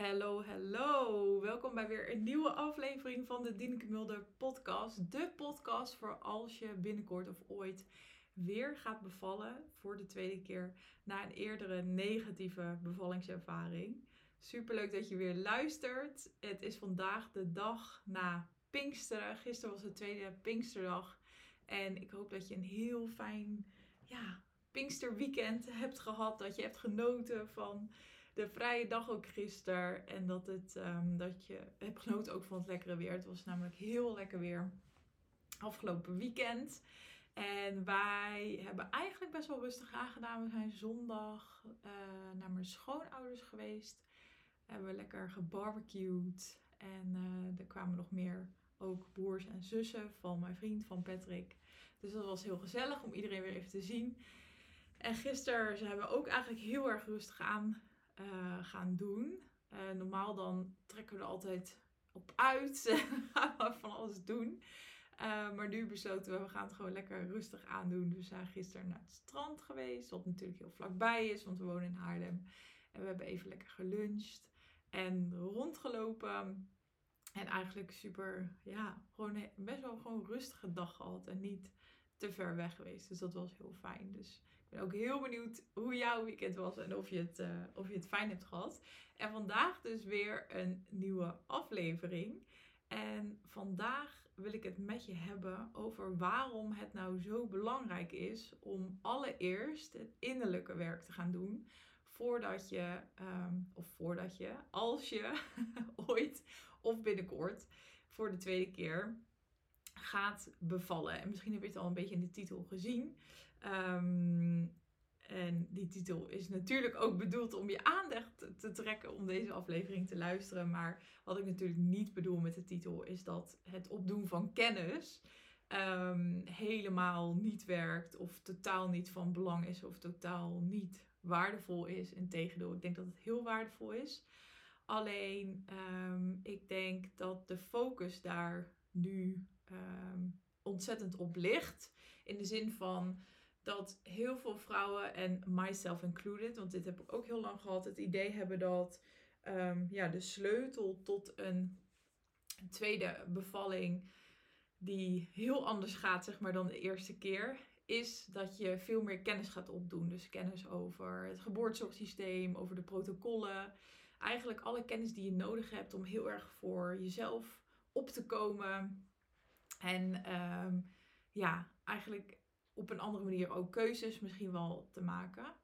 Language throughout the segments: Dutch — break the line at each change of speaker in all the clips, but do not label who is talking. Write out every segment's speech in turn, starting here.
Hallo, hallo. Welkom bij weer een nieuwe aflevering van de Dineke Mulder podcast. De podcast voor als je binnenkort of ooit weer gaat bevallen voor de tweede keer na een eerdere negatieve bevallingservaring. Super leuk dat je weer luistert. Het is vandaag de dag na Pinksteren. Gisteren was de tweede Pinksterdag. En ik hoop dat je een heel fijn ja, Pinksterweekend hebt gehad. Dat je hebt genoten van de vrije dag ook gisteren. En dat, het, um, dat je hebt genoten ook van het lekkere weer. Het was namelijk heel lekker weer afgelopen weekend. En wij hebben eigenlijk best wel rustig aangedaan. We zijn zondag uh, naar mijn schoonouders geweest. Hebben we lekker gebarbecued. En uh, er kwamen nog meer ook broers en zussen van mijn vriend, van Patrick. Dus dat was heel gezellig om iedereen weer even te zien. En gisteren zijn we ook eigenlijk heel erg rustig aan uh, gaan doen. Uh, normaal dan trekken we er altijd op uit. gaan we van alles doen. Uh, maar nu besloten we, we gaan het gewoon lekker rustig aandoen. Dus we zijn gisteren naar het strand geweest. Wat natuurlijk heel vlakbij is, want we wonen in Haarlem. En we hebben even lekker geluncht. En rondgelopen. En eigenlijk super, ja, gewoon best wel gewoon rustige dag gehad. En niet te ver weg geweest. Dus dat was heel fijn. Dus ben ook heel benieuwd hoe jouw weekend was en of je het, uh, of je het fijn hebt gehad. En vandaag dus weer een nieuwe aflevering. En vandaag wil ik het met je hebben over waarom het nou zo belangrijk is om allereerst het innerlijke werk te gaan doen. Voordat je, um, of voordat je, als je ooit of binnenkort voor de tweede keer gaat bevallen. En misschien heb je het al een beetje in de titel gezien. Um, en die titel is natuurlijk ook bedoeld om je aandacht te trekken om deze aflevering te luisteren. Maar wat ik natuurlijk niet bedoel met de titel is dat het opdoen van kennis um, helemaal niet werkt. Of totaal niet van belang is. Of totaal niet waardevol is. Integendeel, ik denk dat het heel waardevol is. Alleen, um, ik denk dat de focus daar nu um, ontzettend op ligt. In de zin van dat heel veel vrouwen, en myself included, want dit heb ik ook heel lang gehad, het idee hebben dat um, ja, de sleutel tot een tweede bevalling, die heel anders gaat zeg maar, dan de eerste keer, is dat je veel meer kennis gaat opdoen. Dus kennis over het geboortezorgsysteem, over de protocollen. Eigenlijk alle kennis die je nodig hebt om heel erg voor jezelf op te komen. En um, ja, eigenlijk op een andere manier ook keuzes misschien wel te maken.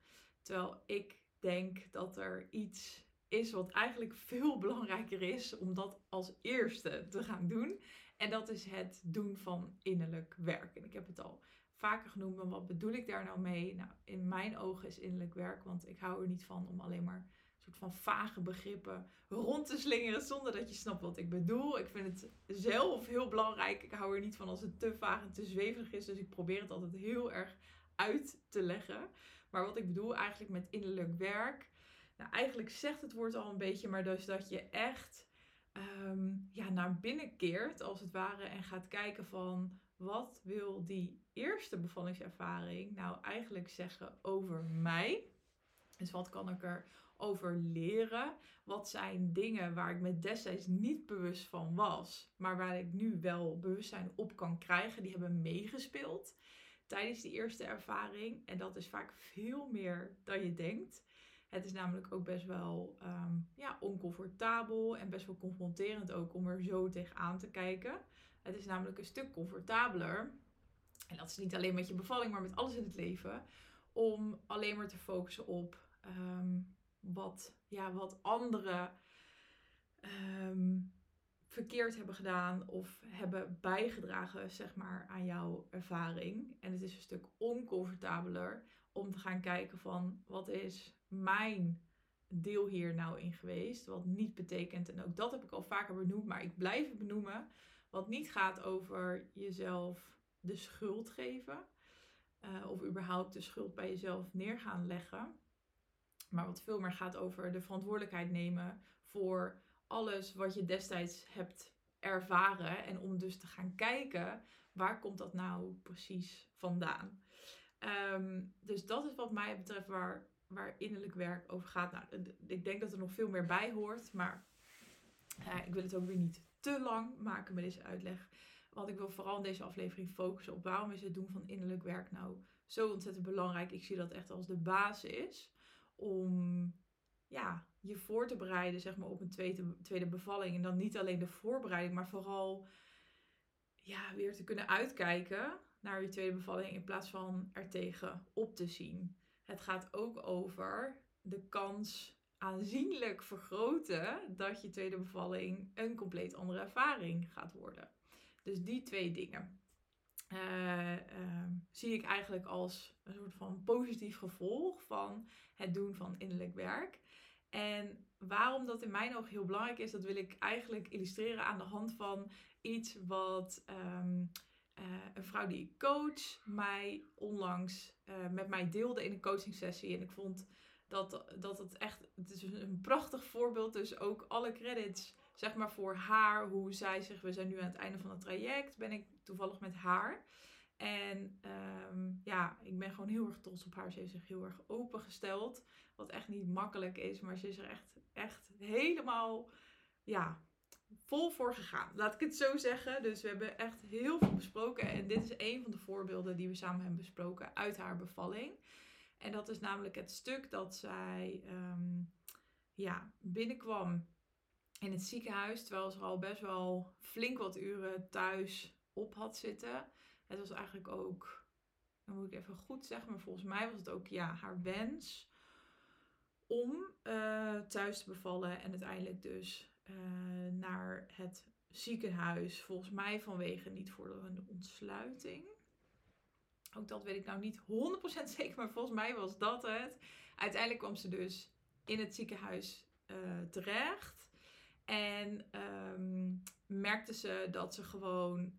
Terwijl ik denk dat er iets is wat eigenlijk veel belangrijker is om dat als eerste te gaan doen. En dat is het doen van innerlijk werk. En ik heb het al vaker genoemd, maar wat bedoel ik daar nou mee? Nou, in mijn ogen is innerlijk werk, want ik hou er niet van om alleen maar soort van vage begrippen rond te slingeren zonder dat je snapt wat ik bedoel. Ik vind het zelf heel belangrijk. Ik hou er niet van als het te vaag en te zweverig is. Dus ik probeer het altijd heel erg uit te leggen. Maar wat ik bedoel eigenlijk met innerlijk werk. Nou, eigenlijk zegt het woord al een beetje, maar dus dat je echt um, ja, naar binnen keert, als het ware, en gaat kijken van wat wil die eerste bevallingservaring nou eigenlijk zeggen over mij? Dus wat kan ik er over leren? Wat zijn dingen waar ik me destijds niet bewust van was, maar waar ik nu wel bewustzijn op kan krijgen? Die hebben meegespeeld tijdens die eerste ervaring. En dat is vaak veel meer dan je denkt. Het is namelijk ook best wel um, ja, oncomfortabel en best wel confronterend ook om er zo tegenaan te kijken. Het is namelijk een stuk comfortabeler. En dat is niet alleen met je bevalling, maar met alles in het leven. Om alleen maar te focussen op um, wat, ja, wat anderen um, verkeerd hebben gedaan of hebben bijgedragen zeg maar, aan jouw ervaring. En het is een stuk oncomfortabeler om te gaan kijken van wat is mijn deel hier nou in geweest. Wat niet betekent, en ook dat heb ik al vaker benoemd, maar ik blijf het benoemen. Wat niet gaat over jezelf de schuld geven. Uh, of überhaupt de schuld bij jezelf neer gaan leggen. Maar wat veel meer gaat over de verantwoordelijkheid nemen voor alles wat je destijds hebt ervaren. En om dus te gaan kijken, waar komt dat nou precies vandaan? Um, dus dat is wat mij betreft waar waar innerlijk werk over gaat. Nou, ik denk dat er nog veel meer bij hoort, maar ik wil het ook weer niet te lang maken met deze uitleg. Want ik wil vooral in deze aflevering focussen op waarom is het doen van innerlijk werk nou zo ontzettend belangrijk. Ik zie dat echt als de basis om ja, je voor te bereiden zeg maar, op een tweede, tweede bevalling. En dan niet alleen de voorbereiding, maar vooral ja, weer te kunnen uitkijken naar je tweede bevalling in plaats van er tegen op te zien. Het gaat ook over de kans aanzienlijk vergroten dat je tweede bevalling een compleet andere ervaring gaat worden. Dus die twee dingen uh, zie ik eigenlijk als een soort van positief gevolg van het doen van innerlijk werk. En waarom dat in mijn ogen heel belangrijk is, dat wil ik eigenlijk illustreren aan de hand van iets wat um, uh, een vrouw die ik coach mij onlangs uh, met mij deelde in een coaching sessie. En ik vond dat, dat het echt, het is een prachtig voorbeeld. Dus ook alle credits, zeg maar voor haar, hoe zij zich, we zijn nu aan het einde van het traject, ben ik toevallig met haar. En um, ja, ik ben gewoon heel erg trots op haar. Ze heeft zich heel erg opengesteld. Wat echt niet makkelijk is, maar ze is er echt, echt helemaal, ja, vol voor gegaan. Laat ik het zo zeggen. Dus we hebben echt heel veel besproken. En dit is een van de voorbeelden die we samen hebben besproken uit haar bevalling. En dat is namelijk het stuk dat zij um, ja, binnenkwam in het ziekenhuis. Terwijl ze al best wel flink wat uren thuis op had zitten. Het was eigenlijk ook, dan moet ik even goed zeggen, maar volgens mij was het ook ja, haar wens om uh, thuis te bevallen. En uiteindelijk dus uh, naar het ziekenhuis. Volgens mij vanwege niet voor een ontsluiting. Ook dat weet ik nou niet 100% zeker, maar volgens mij was dat het. Uiteindelijk kwam ze dus in het ziekenhuis uh, terecht. En um, merkte ze dat ze gewoon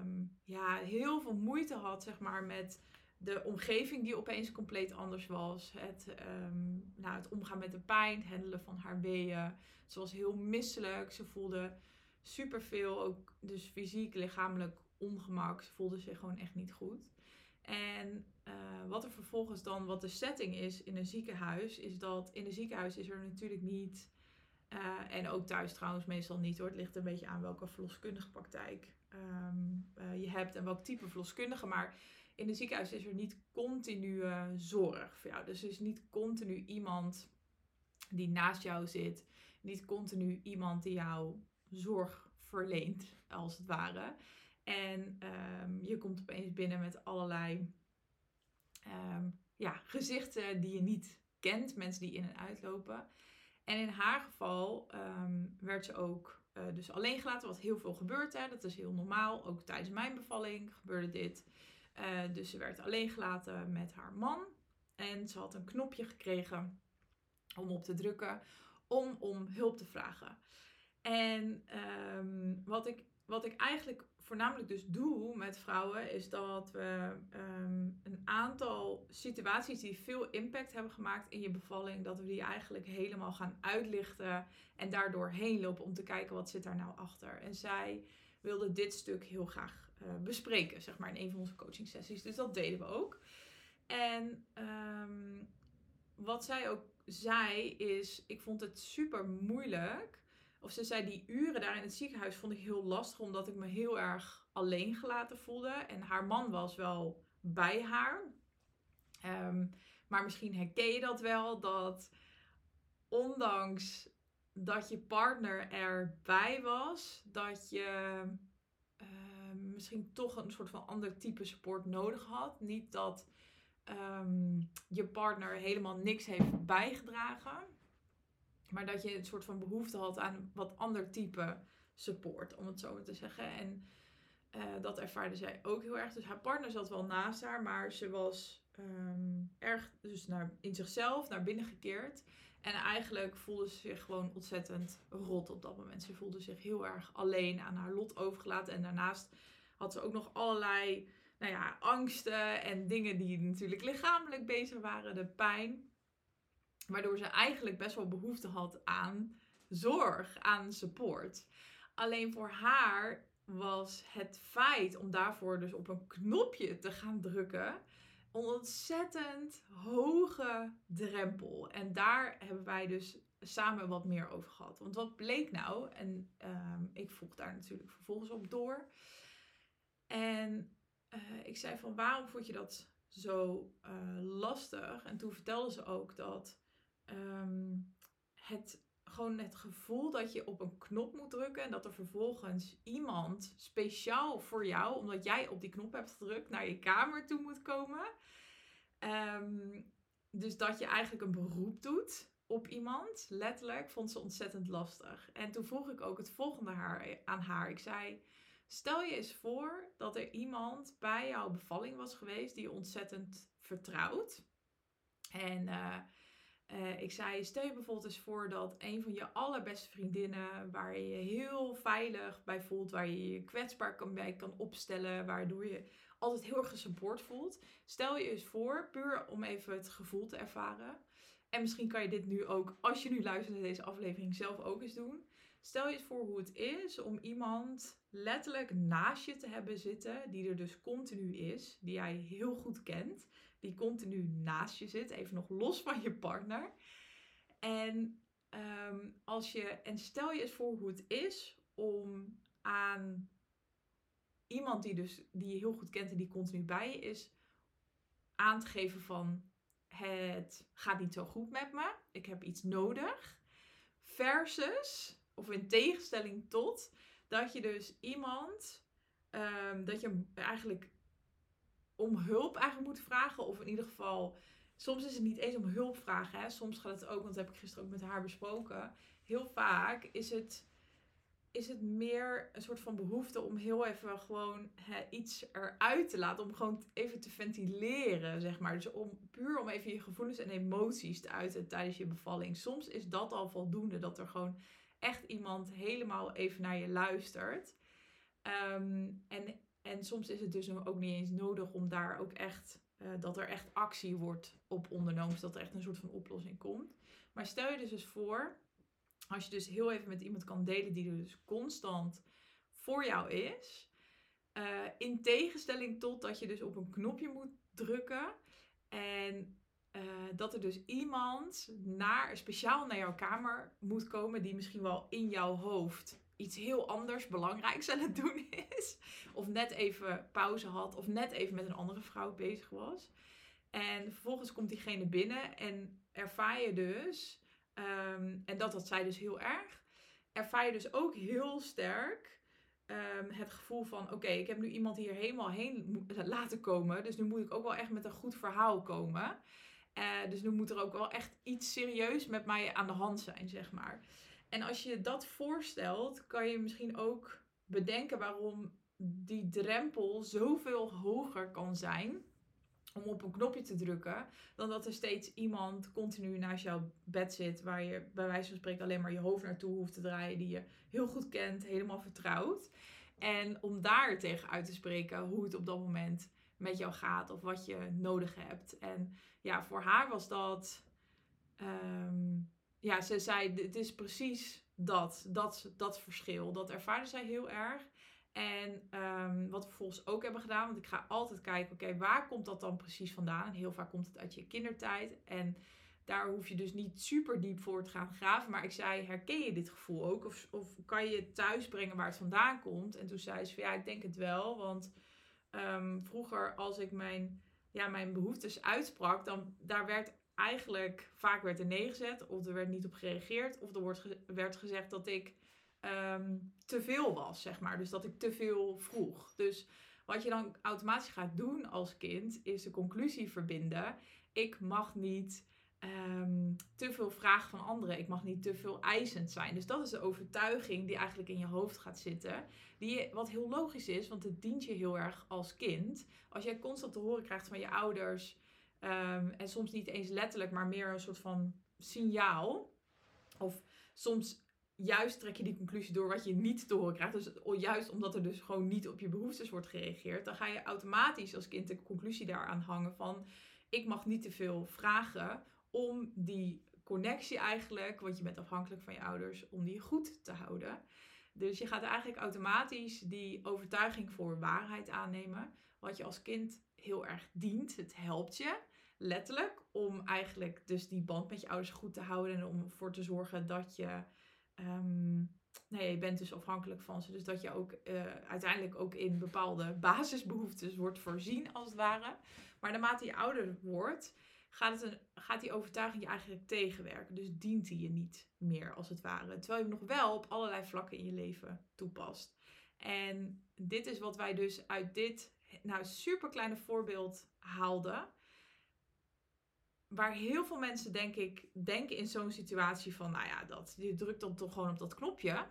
um, ja, heel veel moeite had, zeg maar, met de omgeving die opeens compleet anders was. Het, um, nou, het omgaan met de pijn, het handelen van haar weeën. Ze was heel misselijk. Ze voelde superveel, ook dus fysiek, lichamelijk ongemak. Ze voelde zich gewoon echt niet goed. En uh, wat er vervolgens dan, wat de setting is in een ziekenhuis, is dat in een ziekenhuis is er natuurlijk niet, uh, en ook thuis trouwens meestal niet hoor, het ligt een beetje aan welke verloskundige praktijk um, uh, je hebt en welk type verloskundige, maar in een ziekenhuis is er niet continue zorg voor jou. Dus er is niet continu iemand die naast jou zit, niet continu iemand die jou zorg verleent, als het ware. En um, je komt opeens binnen met allerlei um, ja, gezichten die je niet kent, mensen die in en uitlopen. En in haar geval um, werd ze ook uh, dus alleen gelaten, wat heel veel gebeurt. Hè? Dat is heel normaal. Ook tijdens mijn bevalling gebeurde dit. Uh, dus ze werd alleen gelaten met haar man. En ze had een knopje gekregen om op te drukken om om hulp te vragen. En um, wat, ik, wat ik eigenlijk voornamelijk dus doe met vrouwen, is dat we um, een aantal situaties die veel impact hebben gemaakt in je bevalling, dat we die eigenlijk helemaal gaan uitlichten en daardoor heen lopen om te kijken wat zit daar nou achter. En zij wilde dit stuk heel graag uh, bespreken, zeg maar, in een van onze coaching sessies. Dus dat deden we ook. En um, wat zij ook zei is, ik vond het super moeilijk of ze zei, die uren daar in het ziekenhuis vond ik heel lastig, omdat ik me heel erg alleen gelaten voelde. En haar man was wel bij haar. Um, maar misschien herken je dat wel, dat ondanks dat je partner erbij was, dat je uh, misschien toch een soort van ander type support nodig had. Niet dat um, je partner helemaal niks heeft bijgedragen. Maar dat je een soort van behoefte had aan wat ander type support, om het zo maar te zeggen. En uh, dat ervaarde zij ook heel erg. Dus haar partner zat wel naast haar, maar ze was um, erg dus naar, in zichzelf naar binnen gekeerd. En eigenlijk voelde ze zich gewoon ontzettend rot op dat moment. Ze voelde zich heel erg alleen aan haar lot overgelaten. En daarnaast had ze ook nog allerlei nou ja, angsten en dingen die natuurlijk lichamelijk bezig waren. De pijn. Waardoor ze eigenlijk best wel behoefte had aan zorg, aan support. Alleen voor haar was het feit om daarvoor dus op een knopje te gaan drukken een ontzettend hoge drempel. En daar hebben wij dus samen wat meer over gehad. Want wat bleek nou? En ehm, ik vroeg daar natuurlijk vervolgens op door. En uh, ik zei van waarom vond je dat zo uh, lastig? En toen vertelde ze ook dat um, het gewoon het gevoel dat je op een knop moet drukken en dat er vervolgens iemand speciaal voor jou, omdat jij op die knop hebt gedrukt, naar je kamer toe moet komen. Um, dus dat je eigenlijk een beroep doet op iemand, letterlijk, vond ze ontzettend lastig. En toen vroeg ik ook het volgende haar, aan haar. Ik zei: Stel je eens voor dat er iemand bij jouw bevalling was geweest die je ontzettend vertrouwt. En uh, uh, ik zei, stel je bijvoorbeeld eens voor dat een van je allerbeste vriendinnen, waar je je heel veilig bij voelt, waar je je kwetsbaar kan, bij kan opstellen, waardoor je altijd heel erg gesupport voelt. Stel je eens voor, puur om even het gevoel te ervaren. En misschien kan je dit nu ook, als je nu luistert naar deze aflevering, zelf ook eens doen. Stel je eens voor hoe het is om iemand letterlijk naast je te hebben zitten, die er dus continu is, die jij heel goed kent, die continu naast je zit, even nog los van je partner. En um, als je, en stel je eens voor hoe het is om aan iemand die, dus, die je heel goed kent en die continu bij je is, aan te geven van het gaat niet zo goed met me, ik heb iets nodig. Versus, of in tegenstelling tot, dat je dus iemand, um, dat je eigenlijk om hulp eigenlijk moet vragen. Of in ieder geval, soms is het niet eens om hulp vragen. Hè. Soms gaat het ook, want dat heb ik gisteren ook met haar besproken. Heel vaak is het, is het meer een soort van behoefte om heel even gewoon iets eruit te laten. Om gewoon even te ventileren, zeg maar. Dus om, puur om even je gevoelens en emoties te uiten tijdens je bevalling. Soms is dat al voldoende, dat er gewoon echt iemand helemaal even naar je luistert. Ehm, en en soms is het dus ook niet eens nodig om daar ook echt, uh, dat er echt actie wordt op ondernomen. dat er echt een soort van oplossing komt. Maar stel je dus eens voor, als je dus heel even met iemand kan delen die er dus constant voor jou is. Uh, in tegenstelling tot dat je dus op een knopje moet drukken. En uh, dat er dus iemand naar, speciaal naar jouw kamer moet komen die misschien wel in jouw hoofd iets heel anders belangrijks aan het doen is. Of net even pauze had. Of net even met een andere vrouw bezig was. En vervolgens komt diegene binnen en ervaar je dus, um, en dat had zij dus heel erg, ervaar je dus ook heel sterk um, het gevoel van: oké, ik heb nu iemand hier helemaal heen laten komen. Dus nu moet ik ook wel echt met een goed verhaal komen. Uh, dus nu moet er ook wel echt iets serieus met mij aan de hand zijn, zeg maar. En als je dat voorstelt, kan je misschien ook bedenken waarom die drempel zoveel hoger kan zijn om op een knopje te drukken, dan dat er steeds iemand continu naast jouw bed zit, waar je bij wijze van spreken alleen maar je hoofd naartoe hoeft te draaien, die je heel goed kent, helemaal vertrouwt. En om daar tegen uit te spreken hoe het op dat moment met jou gaat of wat je nodig hebt. En ja, voor haar was dat. Ehm, ja, ze zei, het is precies dat, dat, dat verschil. Dat ervaarde zij heel erg. En um, wat we vervolgens ook hebben gedaan, want ik ga altijd kijken, oké, waar komt dat dan precies vandaan? En heel vaak komt het uit je kindertijd. En daar hoef je dus niet super diep voor te gaan graven. Maar ik zei, herken je dit gevoel ook? Of, of kan je het thuis brengen waar het vandaan komt? En toen zei ze van, ja, ik denk het wel. Want um, vroeger als ik mijn, ja, mijn behoeftes uitsprak, dan daar werd eigenlijk vaak werd er nee gezet, of er werd niet op gereageerd, of er wordt werd gezegd dat ik um, te veel was, zeg maar. Dus dat ik te veel vroeg. Dus wat je dan automatisch gaat doen als kind, is de conclusie verbinden. Ik mag niet um, te veel vragen van anderen. Ik mag niet te veel eisend zijn. Dus dat is de overtuiging die eigenlijk in je hoofd gaat zitten. Die, wat heel logisch is, want het dient je heel erg als kind. Als jij constant te horen krijgt van je ouders Um, en soms niet eens letterlijk, maar meer een soort van signaal. Of soms juist trek je die conclusie door wat je niet te horen krijgt. Dus juist omdat er dus gewoon niet op je behoeftes wordt gereageerd, dan ga je automatisch als kind de conclusie daaraan hangen van ik mag niet te veel vragen om die connectie eigenlijk, want je bent afhankelijk van je ouders, om die goed te houden. Dus je gaat eigenlijk automatisch die overtuiging voor waarheid aannemen. Wat je als kind heel erg dient. Het helpt je letterlijk om eigenlijk dus die band met je ouders goed te houden. En om ervoor te zorgen dat je. Um, nee, je bent dus afhankelijk van ze. Dus dat je ook uh, uiteindelijk ook in bepaalde basisbehoeftes wordt voorzien, als het ware. Maar naarmate je ouder wordt, gaat, het een, gaat die overtuiging je eigenlijk tegenwerken. Dus dient die je niet meer, als het ware. Terwijl je hem nog wel op allerlei vlakken in je leven toepast. En dit is wat wij dus uit dit nou, super kleine voorbeeld haalden. Waar heel veel mensen, denk ik, denken in zo'n situatie van, nou ja, dat, je drukt dan toch gewoon op dat knopje.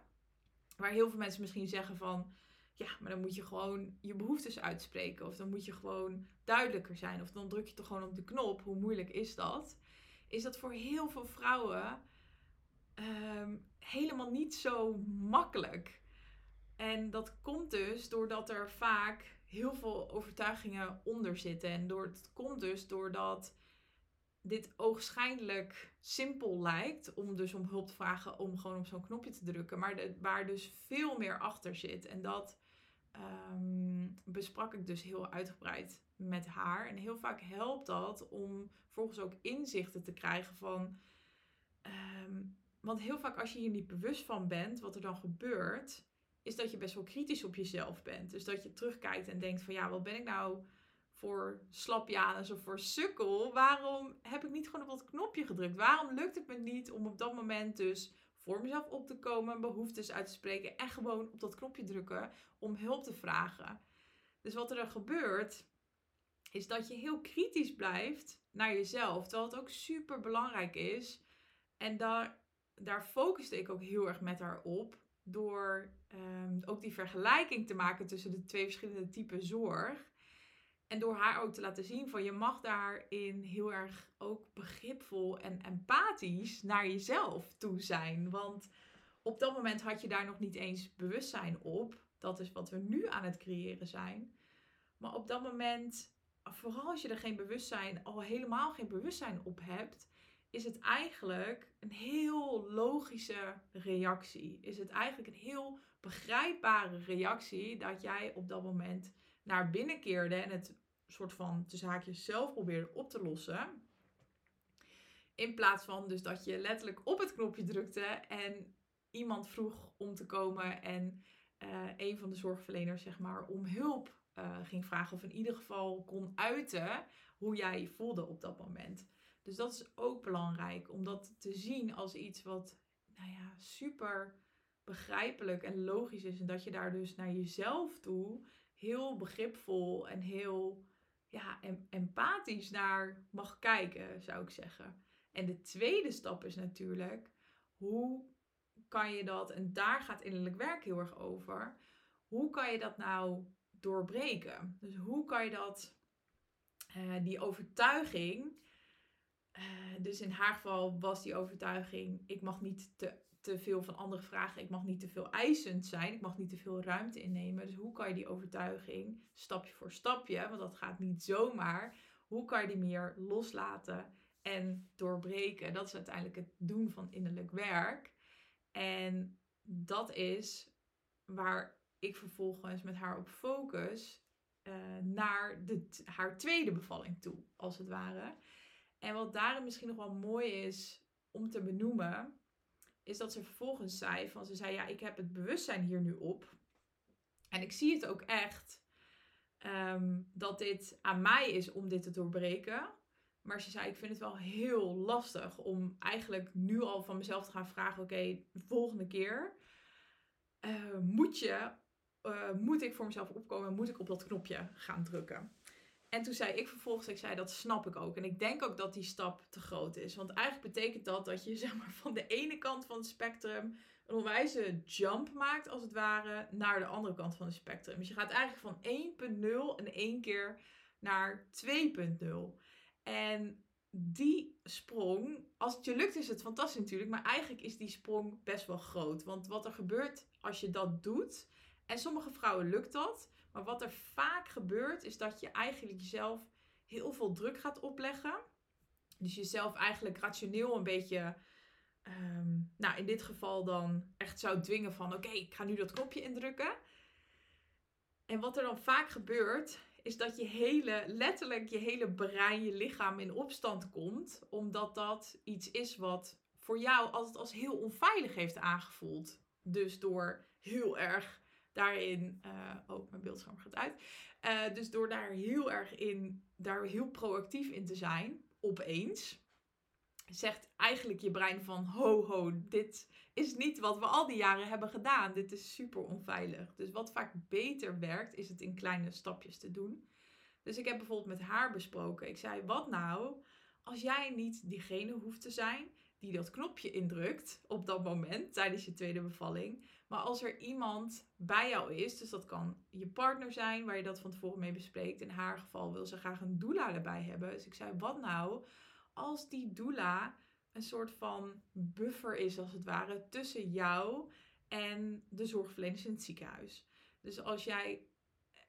Waar heel veel mensen misschien zeggen van, ja, maar dan moet je gewoon je behoeftes uitspreken. Of dan moet je gewoon duidelijker zijn. Of dan druk je toch gewoon op de knop. Hoe moeilijk is dat? Is dat voor heel veel vrouwen um, helemaal niet zo makkelijk. En dat komt dus doordat er vaak heel veel overtuigingen onder zitten. En door, het komt dus doordat dit oogschijnlijk simpel lijkt om dus om hulp te vragen om gewoon op zo'n knopje te drukken, maar de, waar dus veel meer achter zit. En dat um, besprak ik dus heel uitgebreid met haar. En heel vaak helpt dat om volgens ook inzichten te krijgen van. Um, want heel vaak als je hier niet bewust van bent, wat er dan gebeurt, is dat je best wel kritisch op jezelf bent. Dus dat je terugkijkt en denkt van ja, wat ben ik nou voor slapjanus of voor sukkel? Waarom heb ik niet gewoon op dat knopje gedrukt? Waarom lukt het me niet om op dat moment dus voor mezelf op te komen, behoeftes uit te spreken en gewoon op dat knopje drukken om hulp te vragen? Dus wat er gebeurt, is dat je heel kritisch blijft naar jezelf, terwijl het ook super belangrijk is. En daar, daar focuste ik ook heel erg met haar op, door um, ook die vergelijking te maken tussen de twee verschillende typen zorg. En door haar ook te laten zien van je mag daarin heel erg ook begripvol en empathisch naar jezelf toe zijn. Want op dat moment had je daar nog niet eens bewustzijn op. Dat is wat we nu aan het creëren zijn. Maar op dat moment, vooral als je er geen bewustzijn, al helemaal geen bewustzijn op hebt, is het eigenlijk een heel logische reactie. Is het eigenlijk een heel begrijpbare reactie dat jij op dat moment naar binnen keerde en het soort van de zaakjes zelf probeerde op te lossen. In plaats van dus dat je letterlijk op het knopje drukte en iemand vroeg om te komen en uh, een van de zorgverleners zeg maar om hulp uh, ging vragen of in ieder geval kon uiten hoe jij je voelde op dat moment. Dus dat is ook belangrijk om dat te zien als iets wat nou ja, super begrijpelijk en logisch is en dat je daar dus naar jezelf toe heel begripvol en heel ja, empathisch naar mag kijken, zou ik zeggen. En de tweede stap is natuurlijk, hoe kan je dat, en daar gaat innerlijk werk heel erg over, hoe kan je dat nou doorbreken? Dus hoe kan je dat, uh, die overtuiging, uh, dus in haar geval was die overtuiging, ik mag niet te te veel van anderen vragen. Ik mag niet te veel eisend zijn. Ik mag niet te veel ruimte innemen. Dus hoe kan je die overtuiging stapje voor stapje, want dat gaat niet zomaar, hoe kan je die meer loslaten en doorbreken? Dat is uiteindelijk het doen van innerlijk werk. En dat is waar ik vervolgens met haar op focus uh, naar de, haar tweede bevalling toe, als het ware. En wat daarin misschien nog wel mooi is om te benoemen, is dat ze vervolgens zei van ze zei ja, ik heb het bewustzijn hier nu op. En ik zie het ook echt ehm, dat dit aan mij is om dit te doorbreken. Maar ze zei, ik vind het wel heel lastig om eigenlijk nu al van mezelf te gaan vragen: oké, de volgende keer uh, moet je, uh, moet ik voor mezelf opkomen, moet ik op dat knopje gaan drukken. En toen zei ik vervolgens, ik zei dat snap ik ook. En ik denk ook dat die stap te groot is. Want eigenlijk betekent dat dat je zeg maar, van de ene kant van het spectrum een onwijze jump maakt, als het ware, naar de andere kant van het spectrum. Dus je gaat eigenlijk van 1.0 in één keer naar 2.0. En die sprong, als het je lukt is het fantastisch natuurlijk, maar eigenlijk is die sprong best wel groot. Want wat er gebeurt als je dat doet, en sommige vrouwen lukt dat, maar wat er vaak gebeurt, is dat je eigenlijk jezelf heel veel druk gaat opleggen. Dus jezelf eigenlijk rationeel een beetje, um, nou in dit geval dan echt echt zou dwingen van oké, ik ga nu dat knopje indrukken. En wat er dan vaak gebeurt, is dat je hele, letterlijk je hele brein, je lichaam in opstand komt. Omdat dat iets is wat voor jou altijd als heel onveilig heeft aangevoeld. Dus door heel erg daarin. Uh, oh, mijn beeldscherm gaat uit. Uh, dus door daar heel erg in, daar heel proactief in te zijn, opeens. Zegt eigenlijk je brein van ho ho, dit is niet wat we al die jaren hebben gedaan. Dit is super onveilig. Dus wat vaak beter werkt, is het in kleine stapjes te doen. Dus ik heb bijvoorbeeld met haar besproken. Ik zei, wat nou als jij niet diegene hoeft te zijn die dat knopje indrukt op dat moment tijdens je tweede bevalling. Maar als er iemand bij jou is, dus dat kan je partner zijn waar je dat van tevoren mee bespreekt. In haar geval wil ze graag een doula erbij hebben. Dus ik zei, wat nou als die doula een soort van buffer is als het ware tussen jou en de zorgverleners in het ziekenhuis. Dus als jij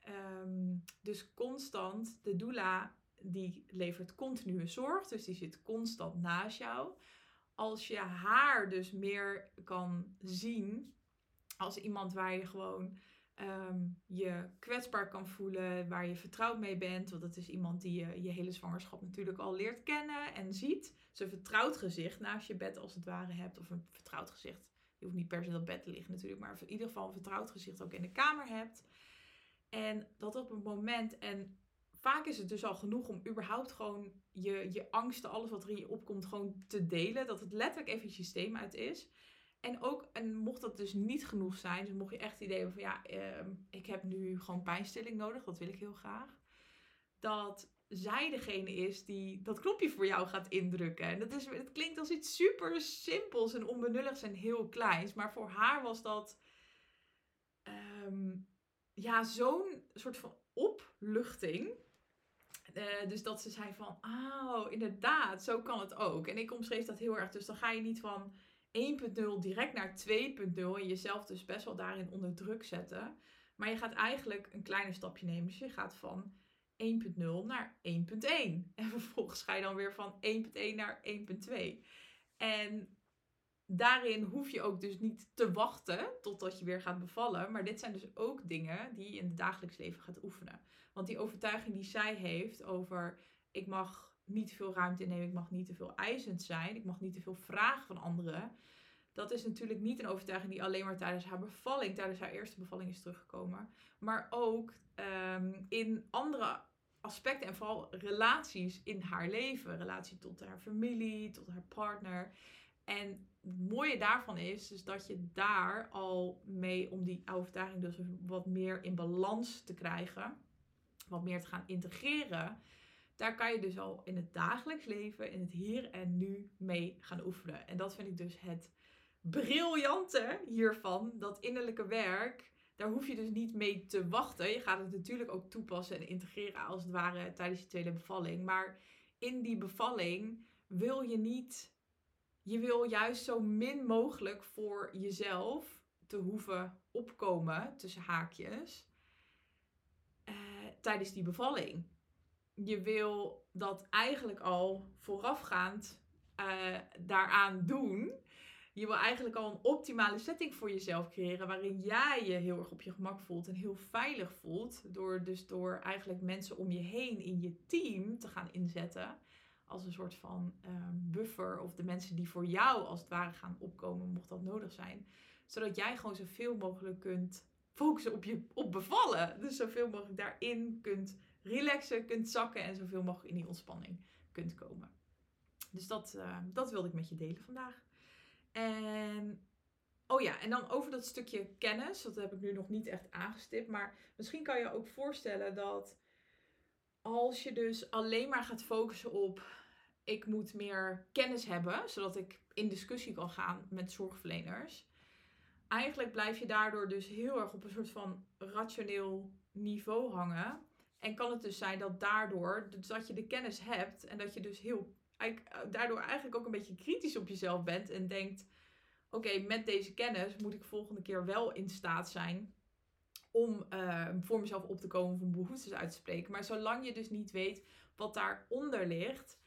Ehm, dus constant, de doula die levert continue zorg, dus die zit constant naast jou. Als je haar dus meer kan zien als iemand waar je gewoon ehm, je kwetsbaar kan voelen, waar je vertrouwd mee bent. Want dat is iemand die je je hele zwangerschap natuurlijk al leert kennen en ziet. Dus een vertrouwd gezicht naast je bed als het ware hebt. Of een vertrouwd gezicht. Je hoeft niet per se dat bed te liggen natuurlijk. Maar in ieder geval een vertrouwd gezicht ook in de kamer hebt. En dat op een moment, en vaak is het dus al genoeg om überhaupt gewoon je, je angsten, alles wat er in je opkomt, gewoon te delen. Dat het letterlijk even je systeem uit is. En ook, en mocht dat dus niet genoeg zijn, dus mocht je echt het idee hebben van ja, ehm, ik heb nu gewoon pijnstilling nodig, dat wil ik heel graag. Dat zij degene is die dat knopje voor jou gaat indrukken. En dat is, het klinkt als iets super simpels en onbenulligs en heel kleins. Maar voor haar was dat ehm, ja, zo'n soort van opluchting. Uh, dus dat ze zei van, oh, inderdaad, zo kan het ook. En ik omschreef dat heel erg. Dus dan ga je niet van 1.0 direct naar 2.0 en jezelf dus best wel daarin onder druk zetten. Maar je gaat eigenlijk een kleiner stapje nemen. Dus je gaat van 1.0 naar 1.1. En vervolgens ga je dan weer van 1.1 naar 1.2. En daarin hoef je ook dus niet te wachten totdat je weer gaat bevallen. Maar dit zijn dus ook dingen die je in het dagelijks leven gaat oefenen. Want die overtuiging die zij heeft over ik mag niet te veel ruimte innemen, ik mag niet te veel eisend zijn, ik mag niet te veel vragen van anderen. Dat is natuurlijk niet een overtuiging die alleen maar tijdens haar bevalling, tijdens haar eerste bevalling is teruggekomen. Maar ook ehm, in andere aspecten en vooral relaties in haar leven. Relatie tot haar familie, tot haar partner. En het mooie daarvan is dus dat je daar al mee, om die overtuiging dus wat meer in balans te krijgen, wat meer te gaan integreren, daar kan je dus al in het dagelijks leven, in het hier en nu mee gaan oefenen. En dat vind ik dus het briljante hiervan, dat innerlijke werk. Daar hoef je dus niet mee te wachten. Je gaat het natuurlijk ook toepassen en integreren als het ware tijdens je tweede bevalling. Maar in die bevalling wil je niet je wil juist zo min mogelijk voor jezelf te hoeven opkomen, tussen haakjes, uh, tijdens die bevalling. Je wil dat eigenlijk al voorafgaand uh, daaraan doen. Je wil eigenlijk al een optimale setting voor jezelf creëren waarin jij je heel erg op je gemak voelt en heel veilig voelt. Door dus door eigenlijk mensen om je heen in je team te gaan inzetten als een soort van ehm, buffer of de mensen die voor jou als het ware gaan opkomen, mocht dat nodig zijn. Zodat jij gewoon zoveel mogelijk kunt focussen op je op bevallen. Dus zoveel mogelijk daarin kunt relaxen, kunt zakken en zoveel mogelijk in die ontspanning kunt komen. Dus dat, uh, dat wilde ik met je delen vandaag. En oh ja, en dan over dat stukje kennis. Dat heb ik nu nog niet echt aangestipt. Maar misschien kan je ook voorstellen dat als je dus alleen maar gaat focussen op ik moet meer kennis hebben, zodat ik in discussie kan gaan met zorgverleners. Eigenlijk blijf je daardoor dus heel erg op een soort van rationeel niveau hangen. En kan het dus zijn dat daardoor, dat je de kennis hebt en dat je dus heel, daardoor eigenlijk ook een beetje kritisch op jezelf bent en denkt: oké, met deze kennis moet ik volgende keer wel in staat zijn om uh, voor mezelf op te komen of behoeftes uit te spreken. Maar zolang je dus niet weet wat daaronder ligt,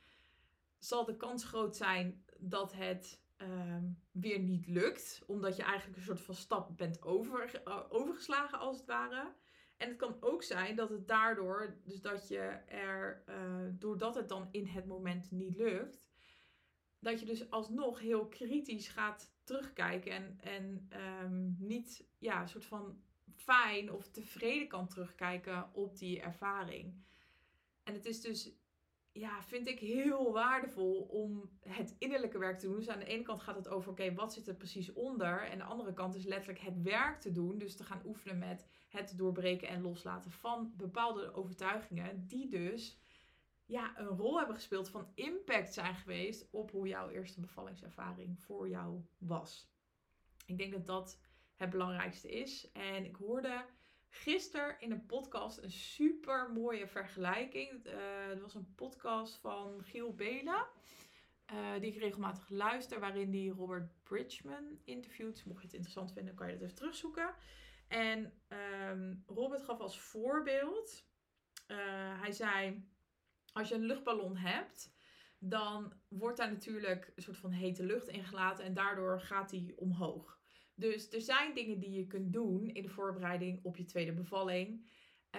zal de kans groot zijn dat het ehm, weer niet lukt. Omdat je eigenlijk een soort van stap bent over, uh, overgeslagen als het ware. En het kan ook zijn dat het daardoor, dus dat je er, uh, doordat het dan in het moment niet lukt, dat je dus alsnog heel kritisch gaat terugkijken en, en um, niet ja, een soort van fijn of tevreden kan terugkijken op die ervaring. En het is dus, ja, vind ik heel waardevol om het innerlijke werk te doen. Dus aan de ene kant gaat het over, oké, wat zit er precies onder? En de andere kant is letterlijk het werk te doen. Dus te gaan oefenen met het doorbreken en loslaten van bepaalde overtuigingen, die dus ja, een rol hebben gespeeld van impact zijn geweest op hoe jouw eerste bevallingservaring voor jou was. Ik denk dat dat het belangrijkste is. En ik hoorde gisteren in een podcast een super mooie vergelijking. Uh, er was een podcast van Giel Bela. Uh, die ik regelmatig luister, waarin die Robert Bridgman interviewt. Mocht je het interessant vinden, kan je dat even terugzoeken. En um, Robert gaf als voorbeeld, uh, hij zei, als je een luchtballon hebt, dan wordt daar natuurlijk een soort van hete lucht ingelaten en daardoor gaat die omhoog. Dus er zijn dingen die je kunt doen in de voorbereiding op je tweede bevalling,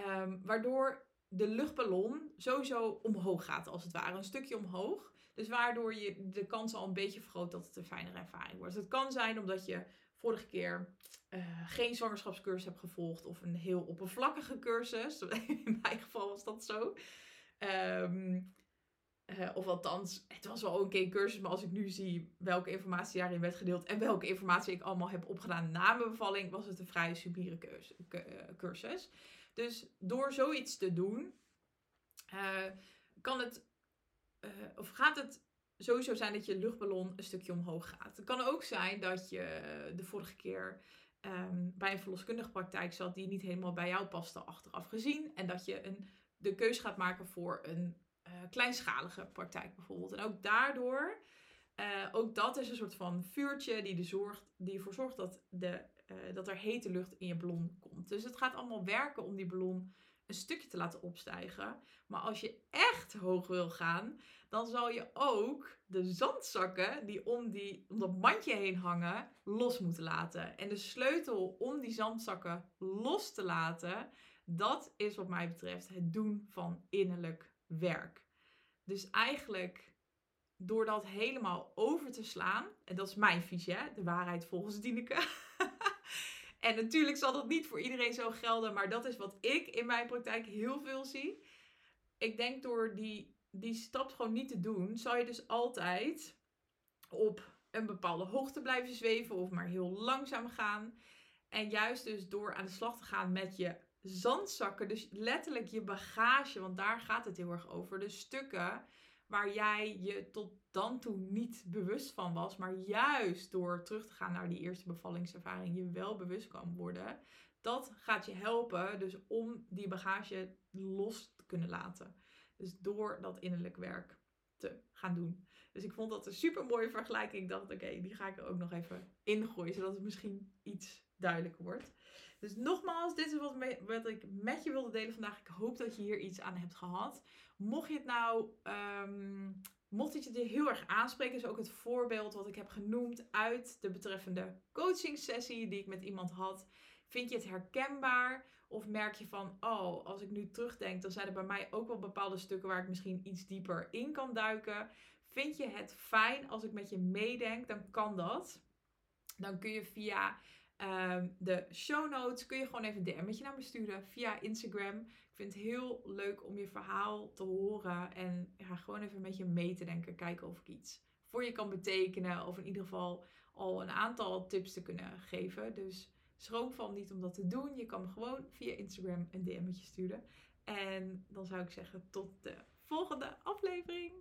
um, waardoor de luchtballon sowieso omhoog gaat, als het ware, een stukje omhoog. Dus waardoor je de kans al een beetje vergroot dat het een fijnere ervaring wordt. Dus het kan zijn omdat je vorige keer uh, geen zwangerschapscursus hebt gevolgd of een heel oppervlakkige cursus. In mijn geval was dat zo. Um, uh, of althans, het was wel een keer een cursus, maar als ik nu zie welke informatie daarin werd gedeeld en welke informatie ik allemaal heb opgedaan na mijn bevalling, was het een vrij subiere cursus. Dus door zoiets te doen, uh, kan het, of gaat het sowieso zijn dat je luchtballon een stukje omhoog gaat. Het kan ook zijn dat je de vorige keer um, bij een verloskundige praktijk zat die niet helemaal bij jou paste achteraf gezien. En dat je een, de keus gaat maken voor een uh, kleinschalige praktijk bijvoorbeeld. En ook daardoor, uh, ook dat is een soort van vuurtje die, de zorgt, die ervoor zorgt dat, de, uh, dat er hete lucht in je ballon komt. Dus het gaat allemaal werken om die ballon een stukje te laten opstijgen. Maar als je echt hoog wil gaan, dan zal je ook de zandzakken die om, die, om dat mandje heen hangen, los moeten laten. En de sleutel om die zandzakken los te laten, dat is wat mij betreft het doen van innerlijk werk. Dus eigenlijk door dat helemaal over te slaan, en dat is mijn visie, hè? de waarheid volgens Dieneke. en natuurlijk zal dat niet voor iedereen zo gelden, maar dat is wat ik in mijn praktijk heel veel zie. Ik denk door die, die stap gewoon niet te doen, zal je dus altijd op een bepaalde hoogte blijven zweven of maar heel langzaam gaan. En juist dus door aan de slag te gaan met je zandzakken, dus letterlijk je bagage, want daar gaat het heel erg over. De stukken waar jij je tot dan toe niet bewust van was, maar juist door terug te gaan naar die eerste bevallingservaring je wel bewust kan worden. Dat gaat je helpen dus om die bagage los te kunnen laten. Dus door dat innerlijk werk te gaan doen. Dus ik vond dat een super mooie vergelijking. Ik dacht, oké, die ga ik er ook nog even ingooien, zodat het misschien iets duidelijker wordt. Dus nogmaals, dit is wat, wat, ik met je wilde delen vandaag. Ik hoop dat je hier iets aan hebt gehad. Mocht je het nou, um, mocht het je heel erg aanspreken, is ook het voorbeeld wat ik heb genoemd uit de betreffende coaching sessie die ik met iemand had. Vind je het herkenbaar? Of merk je van, oh, als ik nu terugdenk, dan zijn er bij mij ook wel bepaalde stukken waar ik misschien iets dieper in kan duiken. Vind je het fijn als ik met je meedenk, dan kan dat. Dan kun je via um, de show notes kun je gewoon even een DM'tje naar me sturen via Instagram. Ik vind het heel leuk om je verhaal te horen en gewoon even met je mee te denken. Kijken of ik iets voor je kan betekenen. Of in ieder geval al een aantal tips te kunnen geven. Dus schroom van niet om dat te doen. Je kan me gewoon via Instagram een DM'tje sturen. En dan zou ik zeggen tot de volgende aflevering.